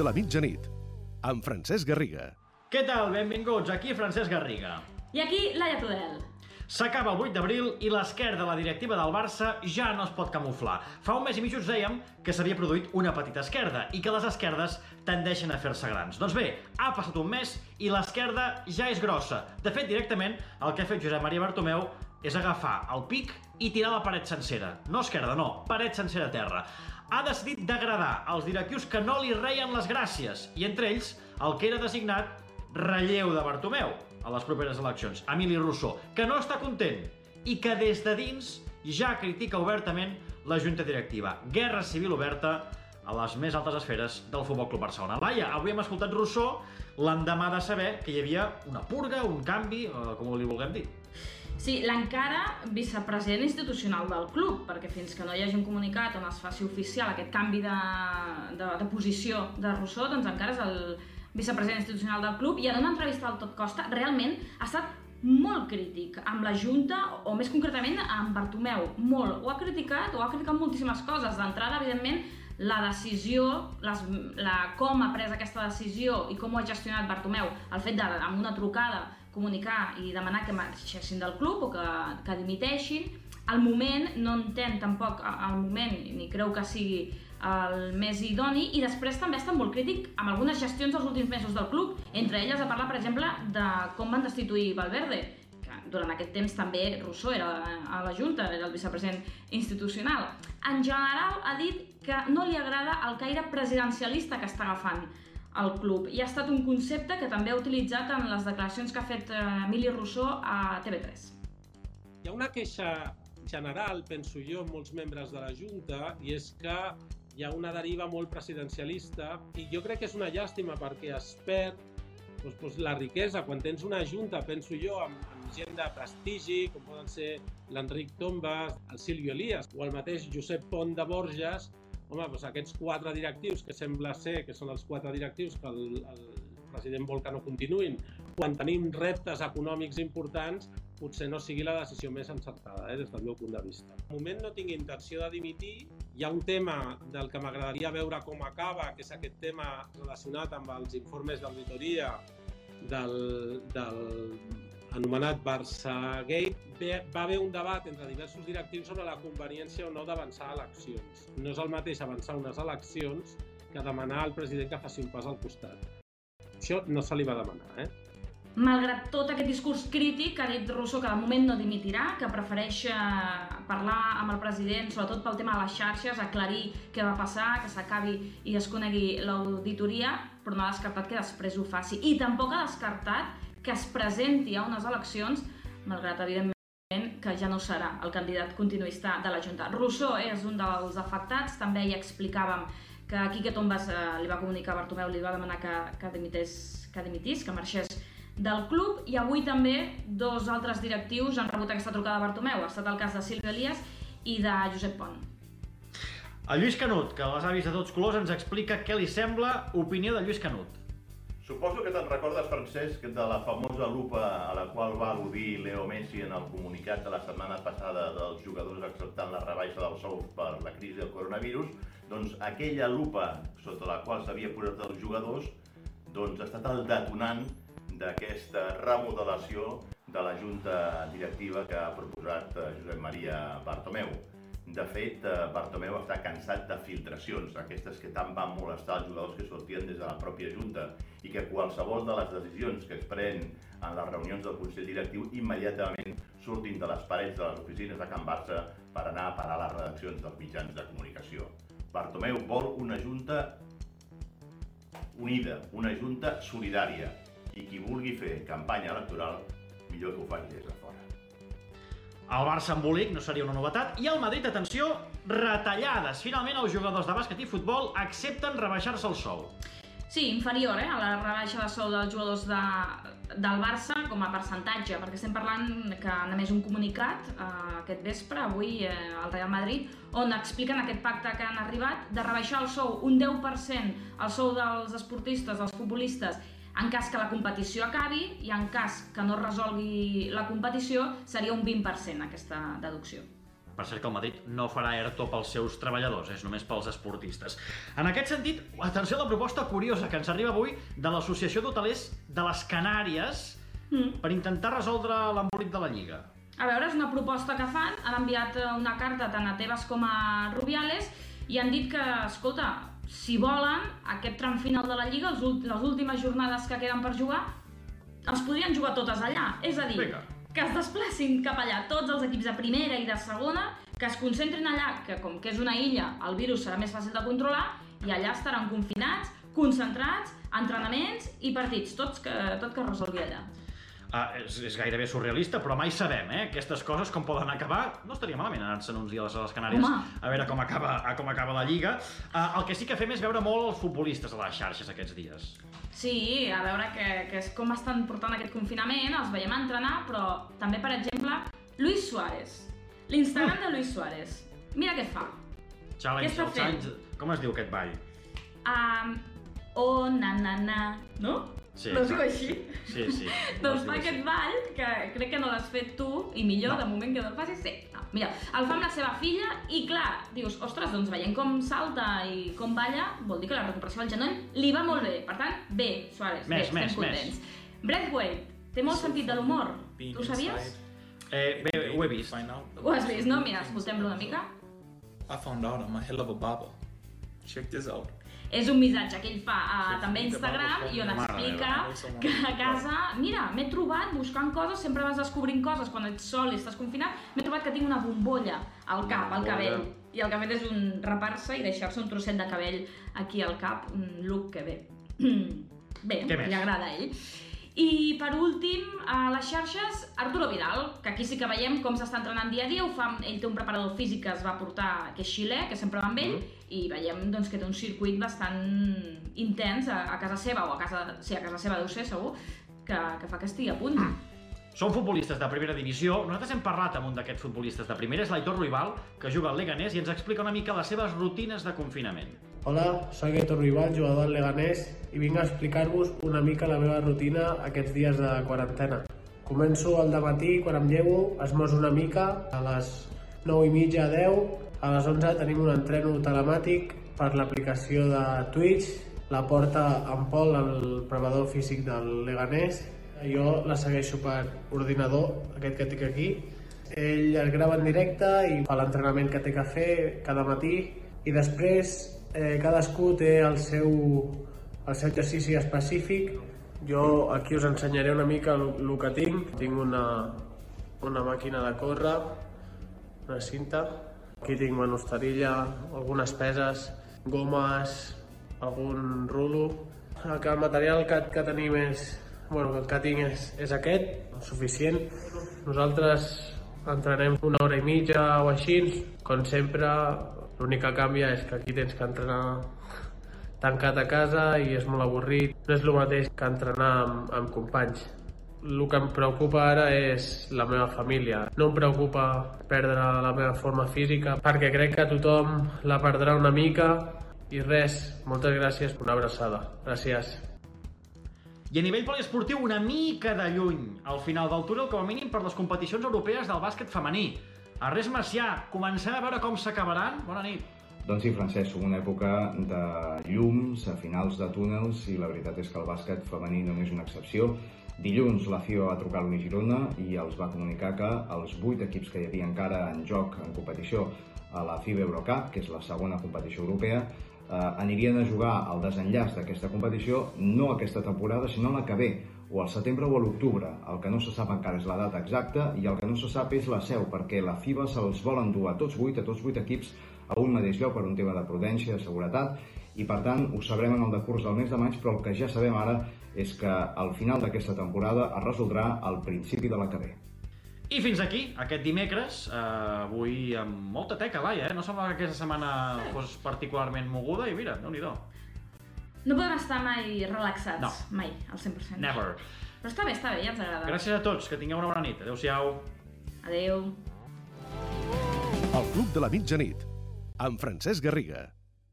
de la mitjanit, amb Francesc Garriga. Què tal? Benvinguts, aquí Francesc Garriga. I aquí, Laia Tudel. S'acaba el 8 d'abril i l'esquerda de la directiva del Barça ja no es pot camuflar. Fa un mes i mig us dèiem que s'havia produït una petita esquerda i que les esquerdes tendeixen a fer-se grans. Doncs bé, ha passat un mes i l'esquerda ja és grossa. De fet, directament, el que ha fet Josep Maria Bartomeu és agafar el pic i tirar la paret sencera. No esquerda, no, paret sencera a terra. Ha decidit degradar els directius que no li reien les gràcies, i entre ells el que era designat relleu de Bartomeu a les properes eleccions, Emili Rousseau, que no està content i que des de dins ja critica obertament la junta directiva. Guerra civil oberta a les més altes esferes del Futbol Club Barcelona. Laia, avui hem escoltat Rousseau l'endemà de saber que hi havia una purga, un canvi, eh, com li vulguem dir. Sí, l'encara vicepresident institucional del club, perquè fins que no hi hagi un comunicat on es faci oficial aquest canvi de, de, de posició de Rousseau, doncs encara és el vicepresident institucional del club, i en una entrevista al Tot Costa realment ha estat molt crític amb la Junta, o més concretament amb Bartomeu, molt. Ho ha criticat, o ha criticat moltíssimes coses. D'entrada, evidentment, la decisió, les, la, com ha pres aquesta decisió i com ho ha gestionat Bartomeu, el fet de, amb una trucada, comunicar i demanar que marxessin del club o que, que dimiteixin, al moment no entén tampoc al moment, ni creu que sigui el més idoni, i després també està molt crític amb algunes gestions dels últims mesos del club, entre elles a parlar, per exemple, de com van destituir Valverde, que durant aquest temps també Rousseau era a la Junta, era el vicepresident institucional. En general ha dit que no li agrada el caire presidencialista que està agafant el club i ha estat un concepte que també ha utilitzat en les declaracions que ha fet eh, Emili Rousseau a TV3. Hi ha una queixa general, penso jo, amb molts membres de la Junta, i és que hi ha una deriva molt presidencialista i jo crec que és una llàstima perquè es perd doncs, doncs la riquesa. Quan tens una junta, penso jo, amb, amb gent de prestigi, com poden ser l'Enric Tombas, el Silvio Elias o el mateix Josep Pont de Borges, home, doncs aquests quatre directius, que sembla ser que són els quatre directius que el, el president vol que no continuïn, quan tenim reptes econòmics importants, potser no sigui la decisió més encertada, eh, des del meu punt de vista. De moment no tinc intenció de dimitir. Hi ha un tema del que m'agradaria veure com acaba, que és aquest tema relacionat amb els informes d'auditoria del, del anomenat Barça Gate, va haver un debat entre diversos directius sobre la conveniència o no d'avançar eleccions. No és el mateix avançar unes eleccions que demanar al president que faci un pas al costat. Això no se li va demanar, eh? Malgrat tot aquest discurs crític, ha dit Rousseau que de moment no dimitirà, que prefereix eh, parlar amb el president, sobretot pel tema de les xarxes, aclarir què va passar, que s'acabi i es conegui l'auditoria, però no ha descartat que després ho faci. I tampoc ha descartat que es presenti a unes eleccions, malgrat, evidentment, que ja no serà el candidat continuista de la Junta. Rousseau és un dels afectats, també hi explicàvem que Quique Tombas eh, li va comunicar a Bartomeu, li va demanar que, que, dimités, que dimitís, que marxés del club i avui també dos altres directius han rebut aquesta trucada de Bartomeu. Ha estat el cas de Silvia Elias i de Josep Pont. El Lluís Canut, que les avis de tots colors ens explica què li sembla opinió de Lluís Canut. Suposo que te'n recordes, Francesc, de la famosa lupa a la qual va al·ludir Leo Messi en el comunicat de la setmana passada dels jugadors acceptant la rebaixa dels sous per la crisi del coronavirus, doncs aquella lupa sota la qual s'havia posat els jugadors doncs ha estat el detonant d'aquesta remodelació de la junta directiva que ha proposat eh, Josep Maria Bartomeu. De fet, eh, Bartomeu està cansat de filtracions, aquestes que tant van molestar els jugadors que sortien des de la pròpia Junta i que qualsevol de les decisions que es pren en les reunions del Consell Directiu immediatament surtin de les parets de les oficines de Can Barça per anar a parar les redaccions dels mitjans de comunicació. Bartomeu vol una Junta unida, una Junta solidària, i qui vulgui fer campanya electoral, millor que ho faci des de. El Barça embolic no seria una novetat i el Madrid, atenció, retallades. Finalment els jugadors de bàsquet i futbol accepten rebaixar-se el sou. Sí, inferior eh, a la rebaixa de sou dels jugadors de, del Barça com a percentatge, perquè estem parlant que han emès un comunicat eh, aquest vespre, avui, eh, al Real Madrid, on expliquen aquest pacte que han arribat de rebaixar el sou un 10% el sou dels esportistes, dels futbolistes, en cas que la competició acabi i en cas que no resolgui la competició seria un 20% aquesta deducció. Per cert que el Madrid no farà ERTO pels seus treballadors, és només pels esportistes. En aquest sentit, atenció a la proposta curiosa que ens arriba avui de l'Associació d'Hotelers de les Canàries Mm. per intentar resoldre l'embolit de la Lliga. A veure, és una proposta que fan, han enviat una carta tant a Tebas com a Rubiales i han dit que, escolta, si volen, aquest tram final de la Lliga, els les últimes jornades que queden per jugar, es podrien jugar totes allà. És a dir, Vinga. que es desplacin cap allà tots els equips de primera i de segona, que es concentrin allà, que com que és una illa, el virus serà més fàcil de controlar, i allà estaran confinats, concentrats, entrenaments i partits, tots que, tot que es resolgui allà. Ah, és, és gairebé surrealista, però mai sabem, eh? Aquestes coses com poden acabar. No estaria malament anar-se'n uns dies a les Canàries Home. a veure com acaba, a com acaba la Lliga. Ah, el que sí que fem és veure molt els futbolistes a les xarxes aquests dies. Sí, a veure que, que és com estan portant aquest confinament, els veiem entrenar, però també, per exemple, Luis Suárez. L'Instagram de Luis Suárez. Mira què fa. Challenge, Què està el fent? challenge... Com es diu aquest ball? Um, oh, na, na, na, no? Sí, no es diu exacte. així? Sí, sí. doncs fa diu aquest ball, que crec que no l'has fet tu, i millor, No. de moment que no el facis, sí. No, mira, el fa amb la seva filla, i clar, dius, ostres, doncs veient com salta i com balla, vol dir que la recuperació del genoll li va molt bé. Per tant, bé, Suárez, Més, bé, més, estem contents. Braithwaite, té molt sentit de l'humor. Tu ho sabies? Eh, bé, ho he vist. Ho has vist, no? Mira, escoltem-lo una mica. I found out I'm a hell of a barber. Check this out. És un missatge que ell fa a, Sí, també a Instagram i on Mare explica que a casa, mira, m'he trobat buscant coses, sempre vas descobrint coses quan ets sol i estàs confinat, m'he trobat que tinc una bombolla al cap, al cabell. I el que ha fet és un rapar-se i deixar-se un trosset de cabell aquí al cap, un look que bé. bé, més? li agrada a ell. I per últim, a les xarxes, Arturo Vidal, que aquí sí que veiem com s'està entrenant dia a dia, ho fa, ell té un preparador físic que es va portar, que és xilè, que sempre va amb ell, i veiem doncs, que té un circuit bastant intens a, a casa seva, o a casa, sí, a casa seva deu ser segur, que, que fa que estigui a punt. Són futbolistes de primera divisió. Nosaltres hem parlat amb un d'aquests futbolistes de primera, és l'Aitor Ruibal, que juga al Leganés i ens explica una mica les seves rutines de confinament. Hola, soc Héctor Rival, jugador del Leganés, i vinc a explicar-vos una mica la meva rutina aquests dies de quarantena. Començo al matí quan em llevo, esmoso una mica, a les 9 i mitja, 10, a les 11 tenim un entreno telemàtic per l'aplicació de Twitch, la porta en Pol, el preparador físic del Leganés, jo la segueixo per ordinador, aquest que tinc aquí, ell es grava en directe i fa l'entrenament que té que fer cada matí i després eh, cadascú té el seu, el seu exercici específic. Jo aquí us ensenyaré una mica el, el que tinc. Tinc una, una màquina de córrer, una cinta. Aquí tinc manosterilla, algunes peses, gomes, algun rulo. El, el material que, que tenim és... Bueno, el que tinc és, és aquest, suficient. Nosaltres entrenem una hora i mitja o així. Com sempre, l'únic que canvia és que aquí tens que entrenar tancat a casa i és molt avorrit. No és el mateix que entrenar amb, amb companys. El que em preocupa ara és la meva família. No em preocupa perdre la meva forma física perquè crec que tothom la perdrà una mica i res, moltes gràcies, una abraçada. Gràcies. I a nivell poliesportiu, una mica de lluny, al final del túnel, com a mínim per les competicions europees del bàsquet femení. Ernest Macià, comencem a veure com s'acabaran? Bona nit. Doncs sí, Francesc, una època de llums a finals de túnels i la veritat és que el bàsquet femení no és una excepció. Dilluns la FIBA va trucar a l'Uni Girona i els va comunicar que els vuit equips que hi havia encara en joc en competició a la FIBA Eurocup, que és la segona competició europea, anirien a jugar al desenllaç d'aquesta competició no aquesta temporada, sinó la que ve, o al setembre o a l'octubre. El que no se sap encara és la data exacta i el que no se sap és la seu, perquè la FIBA se'ls vol endur a tots vuit, a tots vuit equips, a un mateix lloc per un tema de prudència, de seguretat, i per tant ho sabrem en el decurs del mes de maig, però el que ja sabem ara és que al final d'aquesta temporada es resoldrà al principi de la que ve. I fins aquí, aquest dimecres, eh, avui amb molta teca, Laia, eh? No semblava que aquesta setmana fos particularment moguda i mira, déu nhi No podem estar mai relaxats, No. mai, al 100%. Never. Però està bé, està bé, ja ens agrada. Gràcies a tots, que tingueu una bona nit. Adéu-siau. Adeu. El Club de la Mitjanit, amb Francesc Garriga.